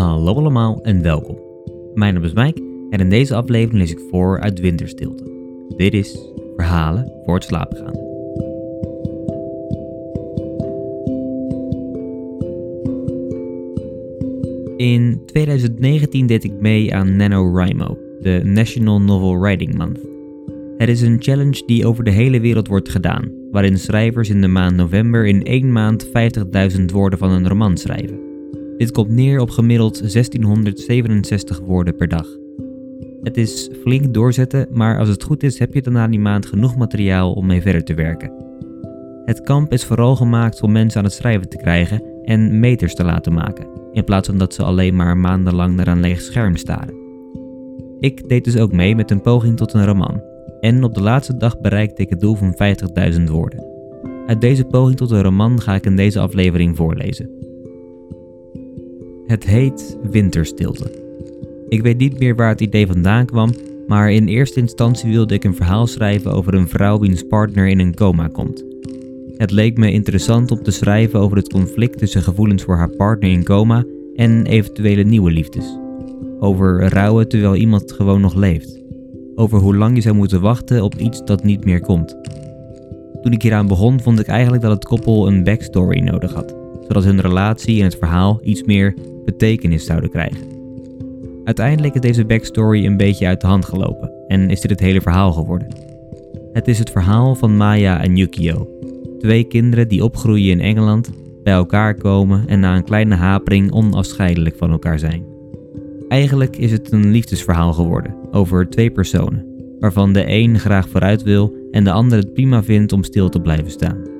Hallo allemaal en welkom. Mijn naam is Mike en in deze aflevering lees ik voor uit Winterstilte. Dit is Verhalen voor het slapen gaan. In 2019 deed ik mee aan NaNoWriMo, de National Novel Writing Month. Het is een challenge die over de hele wereld wordt gedaan, waarin schrijvers in de maand november in één maand 50.000 woorden van een roman schrijven. Dit komt neer op gemiddeld 1667 woorden per dag. Het is flink doorzetten, maar als het goed is heb je daarna die maand genoeg materiaal om mee verder te werken. Het kamp is vooral gemaakt om mensen aan het schrijven te krijgen en meters te laten maken, in plaats van dat ze alleen maar maandenlang naar een leeg scherm staren. Ik deed dus ook mee met een poging tot een roman, en op de laatste dag bereikte ik het doel van 50.000 woorden. Uit deze poging tot een roman ga ik in deze aflevering voorlezen. Het heet Winterstilte. Ik weet niet meer waar het idee vandaan kwam, maar in eerste instantie wilde ik een verhaal schrijven over een vrouw wiens partner in een coma komt. Het leek me interessant om te schrijven over het conflict tussen gevoelens voor haar partner in coma en eventuele nieuwe liefdes. Over rouwen terwijl iemand gewoon nog leeft over hoe lang je zou moeten wachten op iets dat niet meer komt. Toen ik hieraan begon, vond ik eigenlijk dat het koppel een backstory nodig had, zodat hun relatie en het verhaal iets meer betekenis zouden krijgen. Uiteindelijk is deze backstory een beetje uit de hand gelopen en is dit het hele verhaal geworden. Het is het verhaal van Maya en Yukio, twee kinderen die opgroeien in Engeland, bij elkaar komen en na een kleine hapering onafscheidelijk van elkaar zijn. Eigenlijk is het een liefdesverhaal geworden over twee personen, waarvan de een graag vooruit wil en de ander het prima vindt om stil te blijven staan.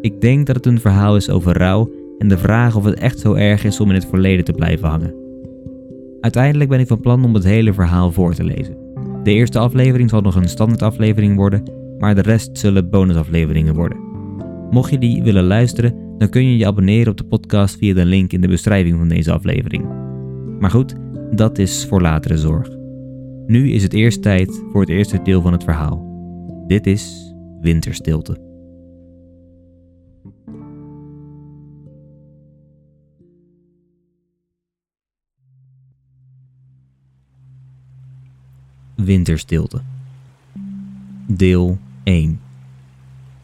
Ik denk dat het een verhaal is over rouw en de vraag of het echt zo erg is om in het verleden te blijven hangen. Uiteindelijk ben ik van plan om het hele verhaal voor te lezen. De eerste aflevering zal nog een standaardaflevering worden, maar de rest zullen bonusafleveringen worden. Mocht je die willen luisteren, dan kun je je abonneren op de podcast via de link in de beschrijving van deze aflevering. Maar goed, dat is voor latere zorg. Nu is het eerst tijd voor het eerste deel van het verhaal. Dit is Winterstilte. Winterstilte. Deel 1.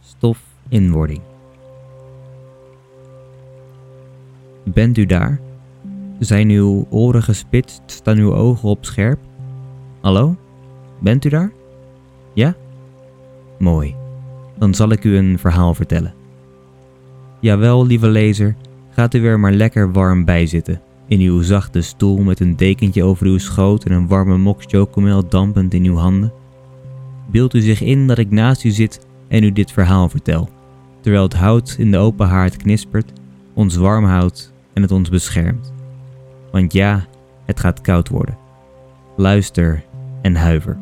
Stof inwording. Bent u daar? Zijn uw oren gespitst? Staan uw ogen op scherp? Hallo? Bent u daar? Ja? Mooi. Dan zal ik u een verhaal vertellen. Jawel, lieve lezer, gaat u er maar lekker warm bij zitten. In uw zachte stoel met een dekentje over uw schoot en een warme mok chocomel dampend in uw handen. Beeld u zich in dat ik naast u zit en u dit verhaal vertel, terwijl het hout in de open haard knispert, ons warm houdt en het ons beschermt. Want ja, het gaat koud worden. Luister en huiver.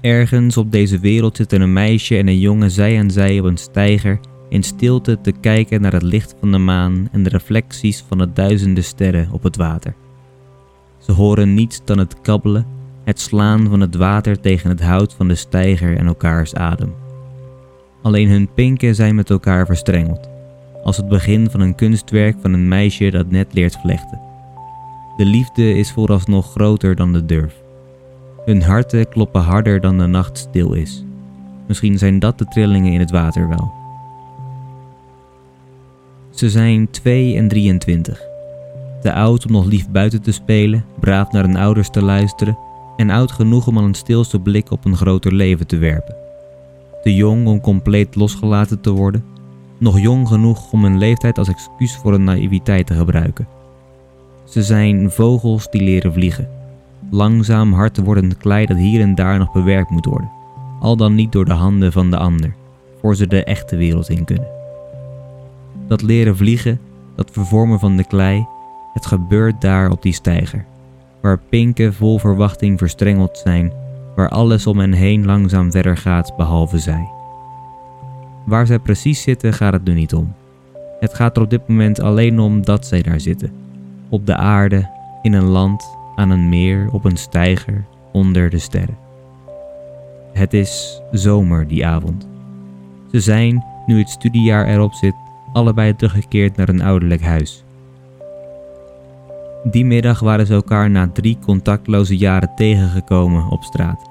Ergens op deze wereld zitten een meisje en een jongen zij aan zij op een steiger in stilte te kijken naar het licht van de maan en de reflecties van de duizenden sterren op het water. Ze horen niets dan het kabbelen, het slaan van het water tegen het hout van de steiger en elkaars adem. Alleen hun pinken zijn met elkaar verstrengeld als het begin van een kunstwerk van een meisje dat net leert vlechten. De liefde is vooralsnog groter dan de durf. Hun harten kloppen harder dan de nacht stil is. Misschien zijn dat de trillingen in het water wel. Ze zijn 2 en 23. Te oud om nog lief buiten te spelen, braaf naar hun ouders te luisteren en oud genoeg om al een stilste blik op een groter leven te werpen. Te jong om compleet losgelaten te worden nog jong genoeg om hun leeftijd als excuus voor hun naïviteit te gebruiken. Ze zijn vogels die leren vliegen. Langzaam hard wordend klei dat hier en daar nog bewerkt moet worden, al dan niet door de handen van de ander, voor ze de echte wereld in kunnen. Dat leren vliegen, dat vervormen van de klei, het gebeurt daar op die steiger, waar pinken vol verwachting verstrengeld zijn, waar alles om hen heen langzaam verder gaat behalve zij. Waar zij precies zitten gaat het nu niet om. Het gaat er op dit moment alleen om dat zij daar zitten. Op de aarde, in een land, aan een meer, op een steiger, onder de sterren. Het is zomer die avond. Ze zijn, nu het studiejaar erop zit, allebei teruggekeerd naar hun ouderlijk huis. Die middag waren ze elkaar na drie contactloze jaren tegengekomen op straat.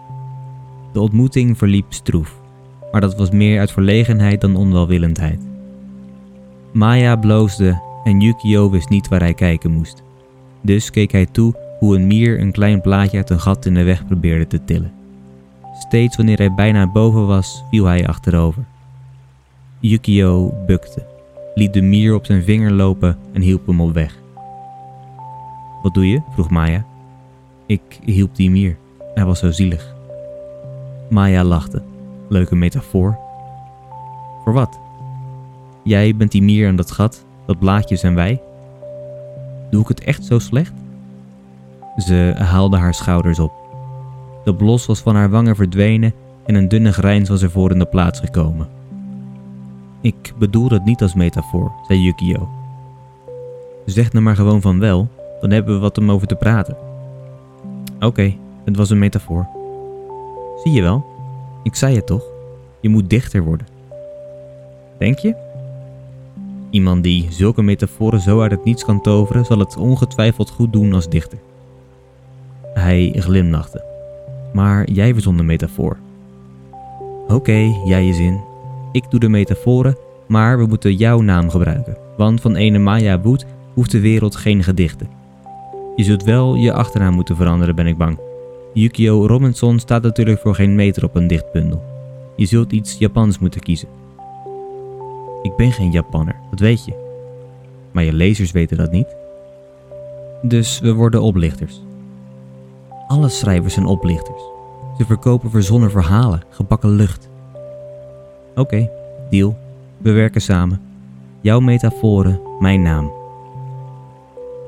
De ontmoeting verliep stroef, maar dat was meer uit verlegenheid dan onwelwillendheid. Maya bloosde en Yukio wist niet waar hij kijken moest. Dus keek hij toe hoe een mier een klein blaadje uit een gat in de weg probeerde te tillen. Steeds wanneer hij bijna boven was, viel hij achterover. Yukio bukte, liet de mier op zijn vinger lopen en hielp hem op weg. Wat doe je? vroeg Maya. Ik hielp die mier. Hij was zo zielig. Maya lachte. Leuke metafoor. Voor wat? Jij bent die mier aan dat gat, dat blaadje zijn wij. Doe ik het echt zo slecht? Ze haalde haar schouders op. De blos was van haar wangen verdwenen en een dunne grijns was ervoor in de plaats gekomen. Ik bedoel het niet als metafoor, zei Yukio. Zeg nou maar gewoon van wel, dan hebben we wat om over te praten. Oké, het was een metafoor. Zie je wel? Ik zei het toch? Je moet dichter worden. Denk je? Iemand die zulke metaforen zo uit het niets kan toveren, zal het ongetwijfeld goed doen als dichter. Hij glimlachte. Maar jij verzon de metafoor. Oké, jij je zin. Ik doe de metaforen, maar we moeten jouw naam gebruiken. Want van ene Maya Wood hoeft de wereld geen gedichten. Je zult wel je achternaam moeten veranderen, ben ik bang. Yukio Robinson staat natuurlijk voor geen meter op een dichtbundel. Je zult iets Japans moeten kiezen. Ik ben geen Japanner, dat weet je. Maar je lezers weten dat niet. Dus we worden oplichters. Alle schrijvers zijn oplichters. Ze verkopen verzonnen verhalen, gebakken lucht. Oké, deal. We werken samen. Jouw metaforen, mijn naam.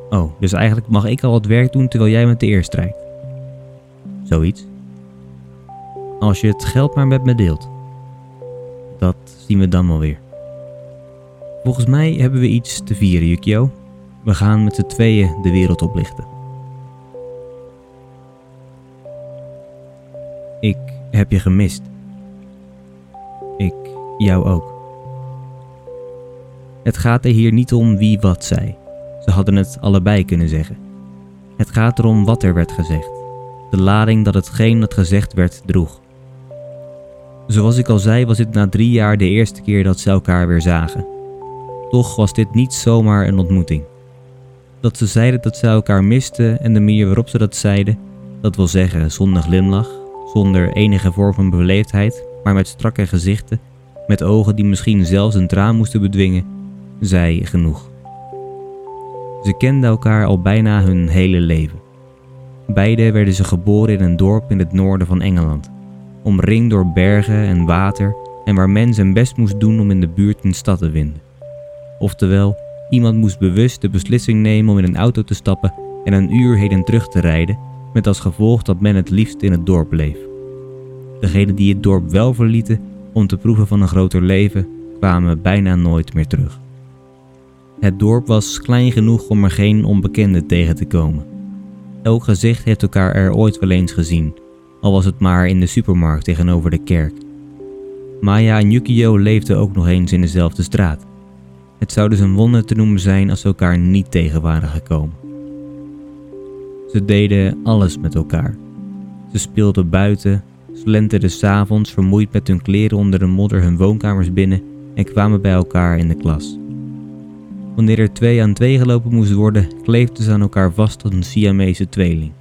Oh, dus eigenlijk mag ik al het werk doen terwijl jij met de eer strijkt. Zoiets. Als je het geld maar met me deelt. Dat zien we dan wel weer. Volgens mij hebben we iets te vieren, Yukio. We gaan met z'n tweeën de wereld oplichten. Ik heb je gemist. Jou ook. Het gaat er hier niet om wie wat zei. Ze hadden het allebei kunnen zeggen. Het gaat erom wat er werd gezegd. De lading dat hetgeen dat gezegd werd droeg. Zoals ik al zei was dit na drie jaar de eerste keer dat ze elkaar weer zagen. Toch was dit niet zomaar een ontmoeting. Dat ze zeiden dat ze elkaar misten en de manier waarop ze dat zeiden, dat wil zeggen zonder glimlach, zonder enige vorm van beleefdheid, maar met strakke gezichten, met ogen die misschien zelfs een traan moesten bedwingen, zei genoeg. Ze kenden elkaar al bijna hun hele leven. Beiden werden ze geboren in een dorp in het noorden van Engeland, omringd door bergen en water en waar men zijn best moest doen om in de buurt een stad te vinden. Oftewel, iemand moest bewust de beslissing nemen om in een auto te stappen en een uur heen en terug te rijden, met als gevolg dat men het liefst in het dorp bleef. Degenen die het dorp wel verlieten om te proeven van een groter leven, kwamen bijna nooit meer terug. Het dorp was klein genoeg om er geen onbekenden tegen te komen. Elk gezicht heeft elkaar er ooit wel eens gezien, al was het maar in de supermarkt tegenover de kerk. Maya en Yukio leefden ook nog eens in dezelfde straat. Het zou dus een wonder te noemen zijn als ze elkaar niet tegen waren gekomen. Ze deden alles met elkaar. Ze speelden buiten, slenterden s'avonds vermoeid met hun kleren onder de modder hun woonkamers binnen en kwamen bij elkaar in de klas. Wanneer er twee aan twee gelopen moest worden, kleefden ze aan elkaar vast tot een Siamese tweeling.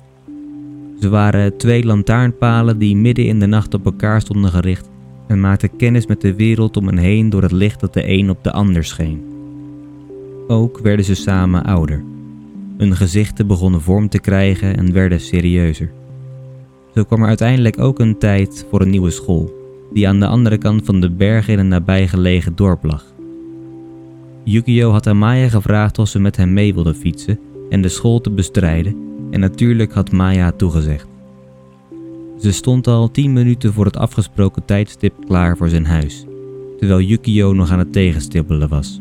Ze waren twee lantaarnpalen die midden in de nacht op elkaar stonden gericht en maakten kennis met de wereld om hen heen door het licht dat de een op de ander scheen. Ook werden ze samen ouder. Hun gezichten begonnen vorm te krijgen en werden serieuzer. Zo kwam er uiteindelijk ook een tijd voor een nieuwe school, die aan de andere kant van de bergen in een nabijgelegen dorp lag. Yukio had aan Maya gevraagd of ze met hem mee wilde fietsen en de school te bestrijden en natuurlijk had Maya toegezegd. Ze stond al tien minuten voor het afgesproken tijdstip klaar voor zijn huis, terwijl Yukio nog aan het tegenstippelen was.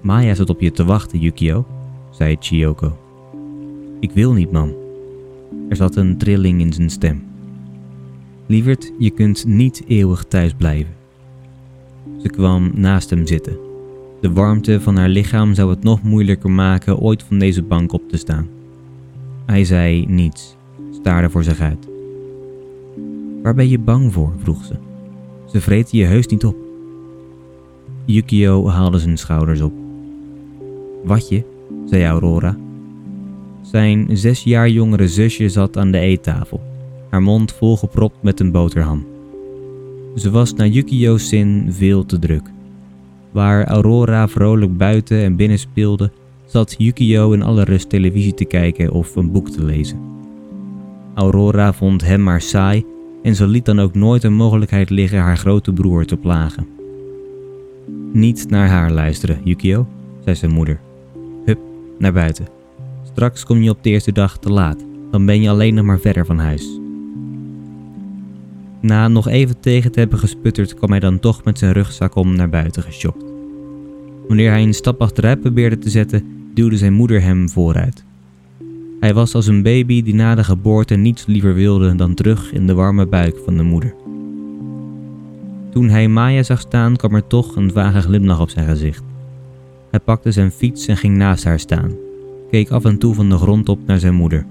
Maya zat op je te wachten, Yukio, zei Chiyoko. Ik wil niet, man. Er zat een trilling in zijn stem. Lieverd, je kunt niet eeuwig thuis blijven. Ze kwam naast hem zitten De warmte van haar lichaam zou het nog moeilijker maken ooit van deze bank op te staan. Hij zei niets, staarde voor zich uit. Waar ben je bang voor? vroeg ze. Ze vreten je heus niet op. Yukio haalde zijn schouders op. Watje, zei Aurora. Zijn zes jaar jongere zusje zat aan de eettafel, haar mond volgepropt met een boterham. Ze was naar Yukio's zin veel te druk. Waar Aurora vrolijk buiten en binnen speelde, zat Yukio in alle rust televisie te kijken of een boek te lezen. Aurora vond hem maar saai en ze liet dan ook nooit een mogelijkheid liggen haar grote broer te plagen. Niet naar haar luisteren, Yukio, zei zijn moeder. Hup, naar buiten. Straks kom je op de eerste dag te laat, dan ben je alleen nog maar verder van huis. Na nog even tegen te hebben gesputterd, kwam hij dan toch met zijn rugzak om naar buiten geschokt. Wanneer hij een stap achteruit probeerde te zetten, duwde zijn moeder hem vooruit. Hij was als een baby die na de geboorte niets liever wilde dan terug in de warme buik van de moeder. Toen hij Maya zag staan, kwam er toch een vage glimlach op zijn gezicht. Hij pakte zijn fiets en ging naast haar staan, keek af en toe van de grond op naar zijn moeder.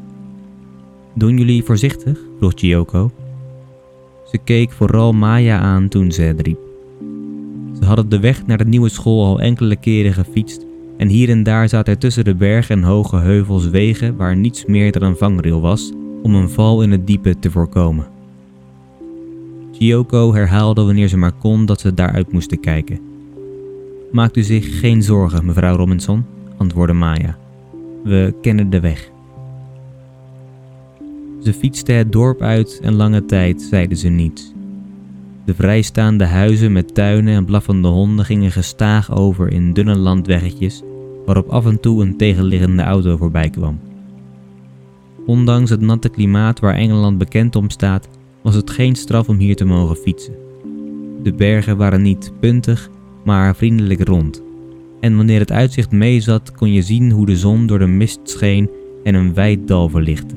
Doen jullie voorzichtig? vroeg Chiyoko. Ze keek vooral Maya aan toen ze het riep. Ze hadden de weg naar de nieuwe school al enkele keren gefietst en hier en daar zaten er tussen de bergen en hoge heuvels wegen waar niets meer dan een vangrail was om een val in het diepe te voorkomen. Chiyoko herhaalde wanneer ze maar kon dat ze daaruit moesten kijken. Maakt u zich geen zorgen, mevrouw Robinson, antwoordde Maya. We kennen de weg. Ze fietste het dorp uit en lange tijd zeiden ze niets. De vrijstaande huizen met tuinen en blaffende honden gingen gestaag over in dunne landweggetjes waarop af en toe een tegenliggende auto voorbij kwam. Ondanks het natte klimaat waar Engeland bekend om staat, was het geen straf om hier te mogen fietsen. De bergen waren niet puntig, maar vriendelijk rond. En wanneer het uitzicht meezat, kon je zien hoe de zon door de mist scheen en een wijd dal verlichtte,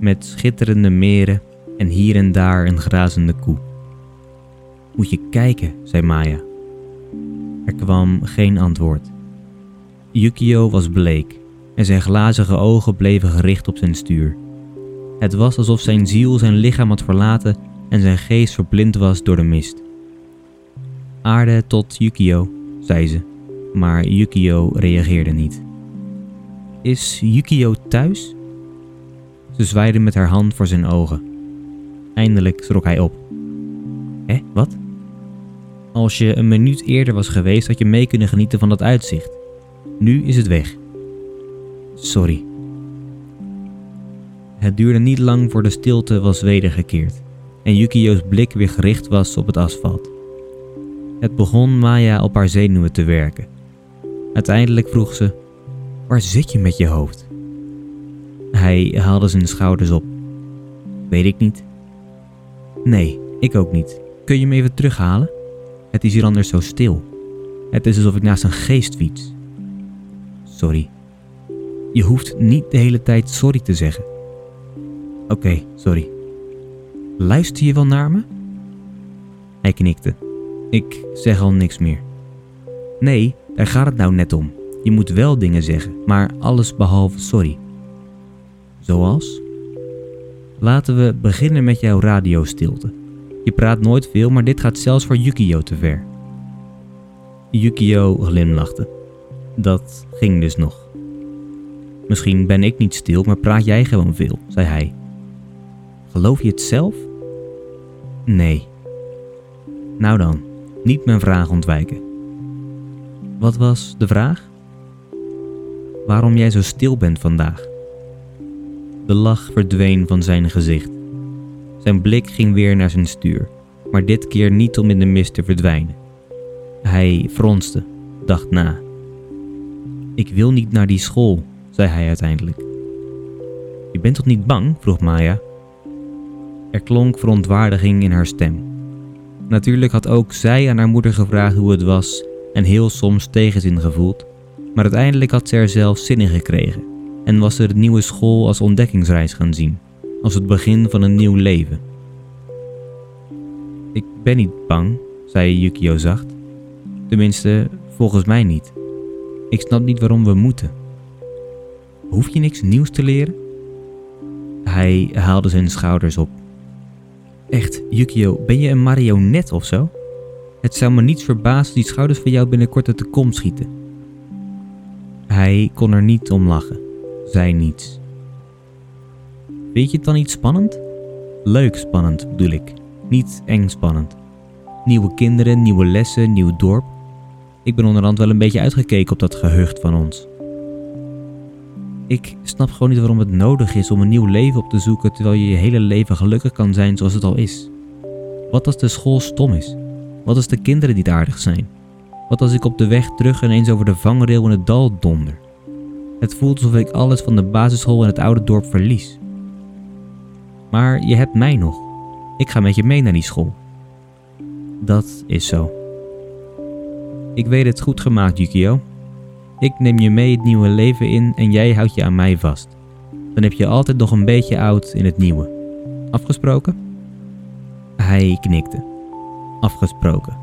met schitterende meren en hier en daar een grazende koe. Moet je kijken, zei Maya. Er kwam geen antwoord. Yukio was bleek en zijn glazige ogen bleven gericht op zijn stuur. Het was alsof zijn ziel zijn lichaam had verlaten en zijn geest verblind was door de mist. Aarde tot Yukio, zei ze, maar Yukio reageerde niet. Is Yukio thuis? Ze zwaaide met haar hand voor zijn ogen. Eindelijk schrok hij op. Hé, wat? Als je een minuut eerder was geweest, had je mee kunnen genieten van dat uitzicht. Nu is het weg. Sorry. Het duurde niet lang voor de stilte was wedergekeerd en Yukio's blik weer gericht was op het asfalt. Het begon Maya op haar zenuwen te werken. Uiteindelijk vroeg ze: Waar zit je met je hoofd? Hij haalde zijn schouders op. Weet ik niet. Nee, ik ook niet. Kun je me even terughalen? Het is hier anders zo stil. Het is alsof ik naast een geest fiets. Sorry. Je hoeft niet de hele tijd sorry te zeggen. Oké, sorry. Luister je wel naar me? Hij knikte. Ik zeg al niks meer. Nee, daar gaat het nou net om. Je moet wel dingen zeggen, maar alles behalve sorry. Zoals? Laten we beginnen met jouw radiostilte. Je praat nooit veel, maar dit gaat zelfs voor Yukio te ver. Yukio glimlachte. Dat ging dus nog. Misschien ben ik niet stil, maar praat jij gewoon veel, zei hij. Geloof je het zelf? Nee. Nou dan, niet mijn vraag ontwijken. Wat was de vraag? Waarom jij zo stil bent vandaag? De lach verdween van zijn gezicht. Zijn blik ging weer naar zijn stuur, maar dit keer niet om in de mist te verdwijnen. Hij fronste, dacht na. Ik wil niet naar die school, zei hij uiteindelijk. Je bent toch niet bang? vroeg Maya. Er klonk verontwaardiging in haar stem. Natuurlijk had ook zij aan haar moeder gevraagd hoe het was en heel soms tegenzin gevoeld, maar uiteindelijk had ze er zelf zin in gekregen en was ze de nieuwe school als ontdekkingsreis gaan zien als het begin van een nieuw leven. Ik ben niet bang, zei Yukio zacht. Tenminste, Volgens mij niet. Ik snap niet waarom we moeten. Hoef je niks nieuws te leren? Hij haalde zijn schouders op. Echt, Yukio, ben je een marionet of zo? Het zou me niets verbazen die schouders van jou binnenkort uit de kom schieten. Hij kon er niet om lachen, zei niets. Vind je het dan niet spannend? Leuk spannend bedoel ik, niet eng spannend. Nieuwe kinderen, nieuwe lessen, nieuw dorp. Ik ben onderhand wel een beetje uitgekeken op dat gehucht van ons. Ik snap gewoon niet waarom het nodig is om een nieuw leven op te zoeken terwijl je je hele leven gelukkig kan zijn zoals het al is. Wat als de school stom is? Wat als de kinderen niet aardig zijn? Wat als ik op de weg terug ineens over de vangrail in het dal donder? Het voelt alsof ik alles van de basisschool in het oude dorp verlies. Maar je hebt mij nog. Ik ga met je mee naar die school. Dat is zo. Ik weet het goed gemaakt, Yukio. Ik neem je mee het nieuwe leven in en jij houdt je aan mij vast. Dan heb je altijd nog een beetje oud in het nieuwe. Afgesproken? Hij knikte. Afgesproken.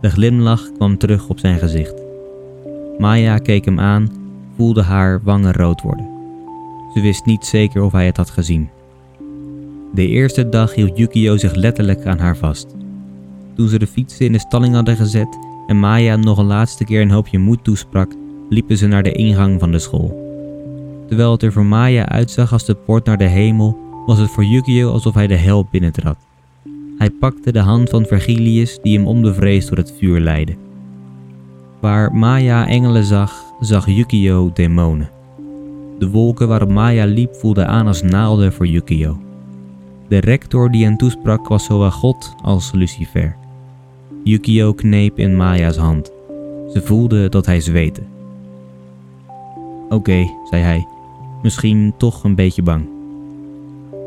De glimlach kwam terug op zijn gezicht. Maya keek hem aan, voelde haar wangen rood worden. Ze wist niet zeker of hij het had gezien. De eerste dag hield Yukio zich letterlijk aan haar vast. Toen ze de fietsen in de stalling hadden gezet en Maya nog een laatste keer een hoopje moed toesprak, liepen ze naar de ingang van de school. Terwijl het er voor Maya uitzag als de poort naar de hemel, was het voor Yukio alsof hij de hel binnentrad. Hij pakte de hand van Vergilius die hem onbevreesd door het vuur leidde. Waar Maya engelen zag, zag Yukio demonen. De wolken waarop Maya liep voelden aan als naalden voor Yukio. De rector die hen toesprak was zowel God als Lucifer. Yukio kneep in Maya's hand. Ze voelde dat hij zweette. Oké, zei hij, misschien toch een beetje bang.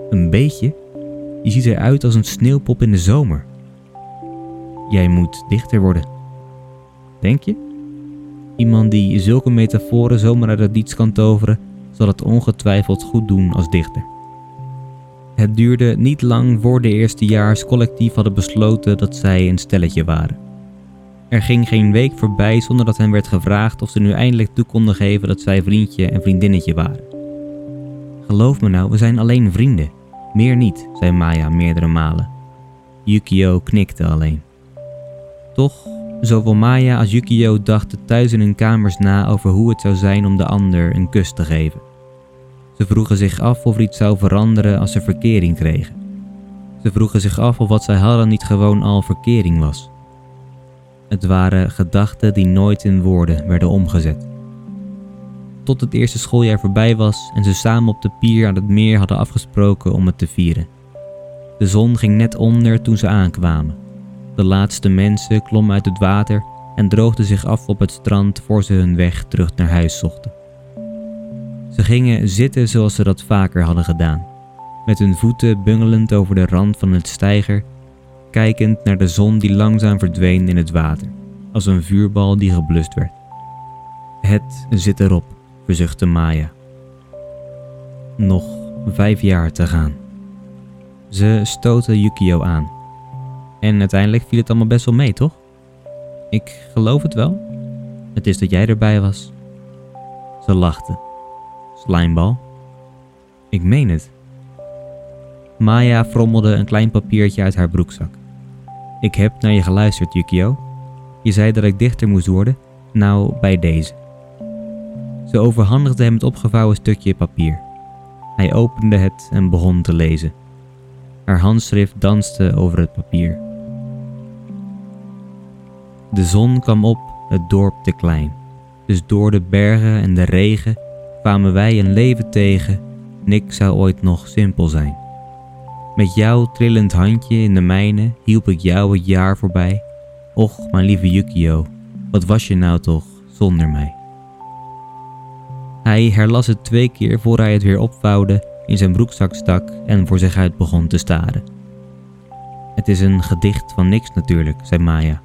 Een beetje? Je ziet eruit als een sneeuwpop in de zomer. Jij moet dichter worden. Denk je? Iemand die zulke metaforen zomaar uit het niets kan toveren, zal het ongetwijfeld goed doen als dichter. Het duurde niet lang voor de eerstejaars collectief hadden besloten dat zij een stelletje waren. Er ging geen week voorbij zonder dat hen werd gevraagd of ze nu eindelijk toe konden geven dat zij vriendje en vriendinnetje waren. Geloof me nou, we zijn alleen vrienden. Meer niet, zei Maya meerdere malen. Yukio knikte alleen. Toch, zowel Maya als Yukio dachten thuis in hun kamers na over hoe het zou zijn om de ander een kus te geven. Ze vroegen zich af of er iets zou veranderen als ze verkering kregen. Ze vroegen zich af of wat zij hadden niet gewoon al verkering was. Het waren gedachten die nooit in woorden werden omgezet. Tot het eerste schooljaar voorbij was en ze samen op de pier aan het meer hadden afgesproken om het te vieren. De zon ging net onder toen ze aankwamen. De laatste mensen klommen uit het water en droogden zich af op het strand voor ze hun weg terug naar huis zochten. Ze gingen zitten zoals ze dat vaker hadden gedaan, met hun voeten bungelend over de rand van het steiger, kijkend naar de zon die langzaam verdween in het water, als een vuurbal die geblust werd. Het zit erop, verzuchtte Maya. Nog vijf jaar te gaan. Ze stootte Yukio aan. En uiteindelijk viel het allemaal best wel mee, toch? Ik geloof het wel. Het is dat jij erbij was. Ze lachte. Slijmbal. Ik meen het. Maya frommelde een klein papiertje uit haar broekzak. Ik heb naar je geluisterd, Yukio. Je zei dat ik dichter moest worden. Nou, bij deze. Ze overhandigde hem het opgevouwen stukje papier. Hij opende het en begon te lezen. Haar handschrift danste over het papier. De zon kwam op, het dorp te klein. Dus door de bergen en de regen kwamen wij een leven tegen, niks zou ooit nog simpel zijn. Met jouw trillend handje in de mijne hielp ik jou het jaar voorbij. Och, mijn lieve Yukio, wat was je nou toch zonder mij? Hij herlas het twee keer voor hij het weer opvouwde, in zijn broekzak stak en voor zich uit begon te staren. Het is een gedicht van niks natuurlijk, zei Maya.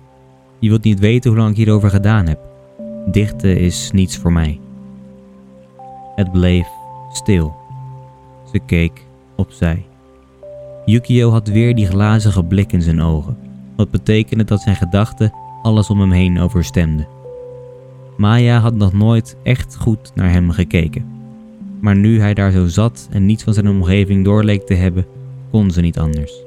Je wilt niet weten hoe lang ik hierover gedaan heb. Dichten is niets voor mij. Het bleef stil. Ze keek opzij. Yukio had weer die glazige blik in zijn ogen, wat betekende dat zijn gedachten alles om hem heen overstemden. Maya had nog nooit echt goed naar hem gekeken. Maar nu hij daar zo zat en niets van zijn omgeving doorleek te hebben, kon ze niet anders.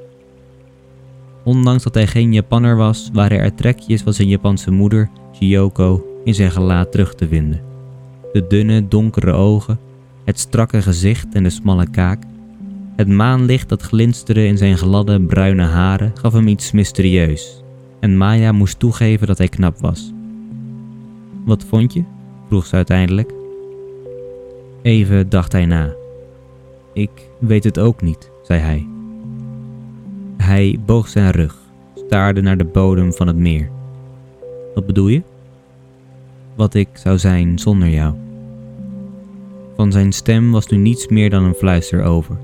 Ondanks dat hij geen Japanner was, waren er trekjes van zijn Japanse moeder, Chiyoko, in zijn gelaat terug te vinden. De dunne, donkere ogen, het strakke gezicht en de smalle kaak. Het maanlicht dat glinsterde in zijn gladde, bruine haren gaf hem iets mysterieus. En Maya moest toegeven dat hij knap was. Wat vond je? vroeg ze uiteindelijk. Even dacht hij na. Ik weet het ook niet, zei hij. Hij boog zijn rug, staarde naar de bodem van het meer. Wat bedoel je? Wat ik zou zijn zonder jou. Van zijn stem was nu niets meer dan een fluister over.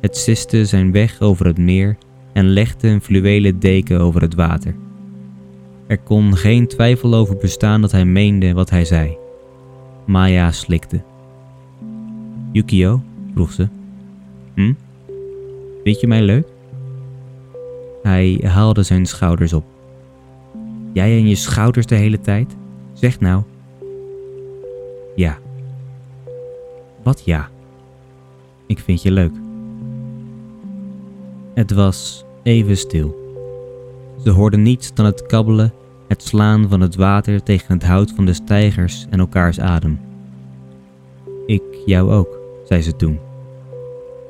Het siste zijn weg over het meer en legde een fluwelen deken over het water. Er kon geen twijfel over bestaan dat hij meende wat hij zei. Maya slikte. Yukio? vroeg ze. Hm? Vind je mij leuk? Hij haalde zijn schouders op. Jij en je schouders de hele tijd? Zeg nou. Ja. Wat ja? Ik vind je leuk. Het was even stil. Ze hoorden niets dan het kabbelen, het slaan van het water tegen het hout van de stijgers en elkaars adem. Ik jou ook, zei ze toen.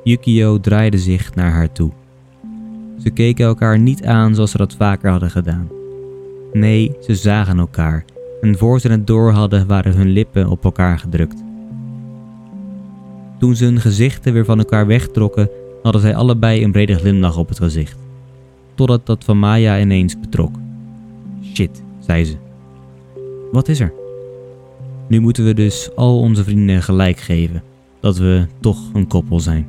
Yukio draaide zich naar haar toe. Ze keken elkaar niet aan zoals ze dat vaker hadden gedaan. Nee, ze zagen elkaar en voor ze het door hadden waren hun lippen op elkaar gedrukt. Toen ze hun gezichten weer van elkaar wegtrokken, hadden zij allebei een brede glimlach op het gezicht. Totdat dat van Maya ineens betrok. Shit, zei ze. Wat is er? Nu moeten we dus al onze vrienden gelijk geven dat we toch een koppel zijn.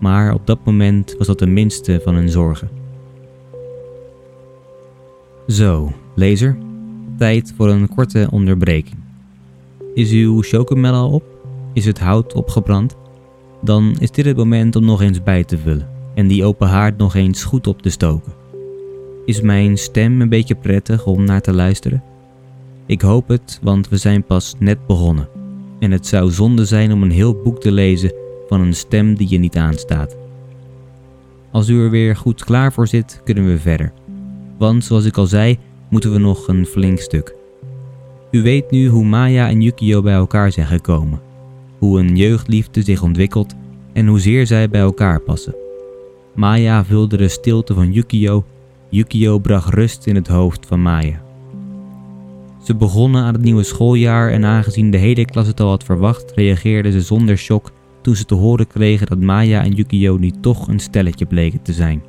Maar op dat moment was dat de minste van hun zorgen. Zo, lezer, tijd voor een korte onderbreking. Is uw chocomel al op? Is het hout opgebrand? Dan is dit het moment om nog eens bij te vullen en die open haard nog eens goed op te stoken. Is mijn stem een beetje prettig om naar te luisteren? Ik hoop het, want we zijn pas net begonnen. En het zou zonde zijn om een heel boek te lezen van een stem die je niet aanstaat. Als u er weer goed klaar voor zit, kunnen we verder. Want zoals ik al zei, moeten we nog een flink stuk. U weet nu hoe Maya en Yukio bij elkaar zijn gekomen, hoe een jeugdliefde zich ontwikkelt en hoezeer zij bij elkaar passen. Maya vulde de stilte van Yukio, Yukio bracht rust in het hoofd van Maya. Ze begonnen aan het nieuwe schooljaar en aangezien de hele klas het al had verwacht, reageerden ze zonder shock toen ze te horen kregen dat Maya en Yukio niet toch een stelletje bleken te zijn.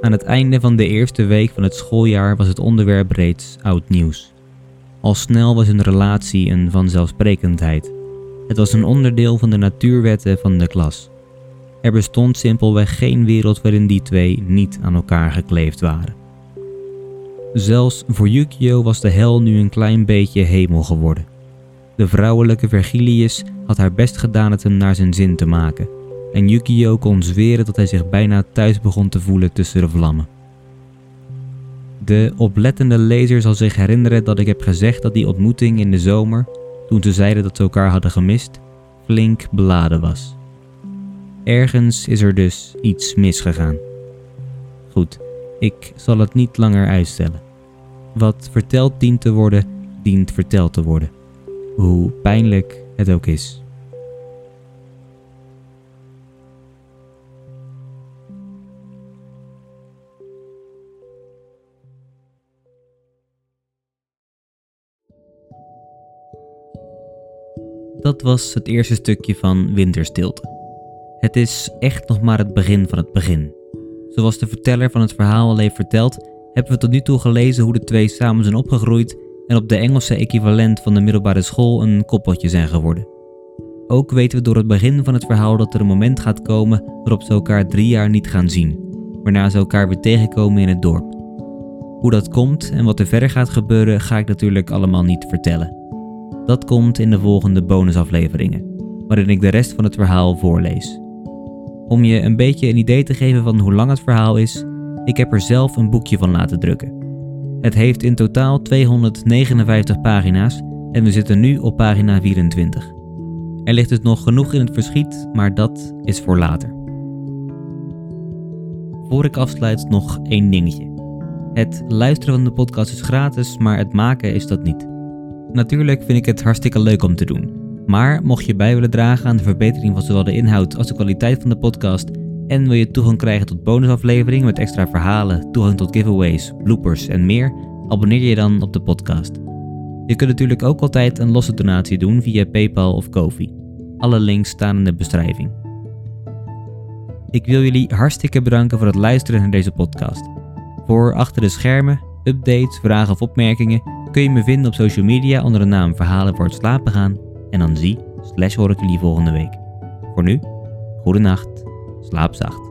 Aan het einde van de eerste week van het schooljaar was het onderwerp reeds oud nieuws. Al snel was hun relatie een vanzelfsprekendheid. Het was een onderdeel van de natuurwetten van de klas. Er bestond simpelweg geen wereld waarin die twee niet aan elkaar gekleefd waren. Zelfs voor Yukio was de hel nu een klein beetje hemel geworden. De vrouwelijke Vergilius had haar best gedaan het hem naar zijn zin te maken, en Yukio kon zweren dat hij zich bijna thuis begon te voelen tussen de vlammen. De oplettende lezer zal zich herinneren dat ik heb gezegd dat die ontmoeting in de zomer, toen ze zeiden dat ze elkaar hadden gemist, flink beladen was. Ergens is er dus iets misgegaan. Goed, ik zal het niet langer uitstellen. Wat verteld dient te worden, dient verteld te worden. Hoe pijnlijk het ook is. Dat was het eerste stukje van Winterstilte. Het is echt nog maar het begin van het begin. Zoals de verteller van het verhaal al heeft verteld, hebben we tot nu toe gelezen hoe de twee samen zijn opgegroeid en op de Engelse equivalent van de middelbare school een koppeltje zijn geworden. Ook weten we door het begin van het verhaal dat er een moment gaat komen waarop ze elkaar drie jaar niet gaan zien, waarna ze elkaar weer tegenkomen in het dorp. Hoe dat komt en wat er verder gaat gebeuren, ga ik natuurlijk allemaal niet vertellen. Dat komt in de volgende bonusafleveringen, waarin ik de rest van het verhaal voorlees. Om je een beetje een idee te geven van hoe lang het verhaal is, ik heb er zelf een boekje van laten drukken. Het heeft in totaal 259 pagina's en we zitten nu op pagina 24. Er ligt dus nog genoeg in het verschiet, maar dat is voor later. Voor ik afsluit nog één dingetje. Het luisteren van de podcast is gratis, maar het maken is dat niet. Natuurlijk vind ik het hartstikke leuk om te doen. Maar mocht je bij willen dragen aan de verbetering van zowel de inhoud als de kwaliteit van de podcast en wil je toegang krijgen tot bonusafleveringen met extra verhalen, toegang tot giveaways, bloopers en meer, abonneer je dan op de podcast. Je kunt natuurlijk ook altijd een losse donatie doen via PayPal of Kofi. Alle links staan in de beschrijving. Ik wil jullie hartstikke bedanken voor het luisteren naar deze podcast. Voor achter de schermen, updates, vragen of opmerkingen kun je me vinden op social media onder de naam Verhalen voor het slapen gaan. En dan zie slash hoor ik jullie volgende week. Voor nu, goede nacht, slaap zacht.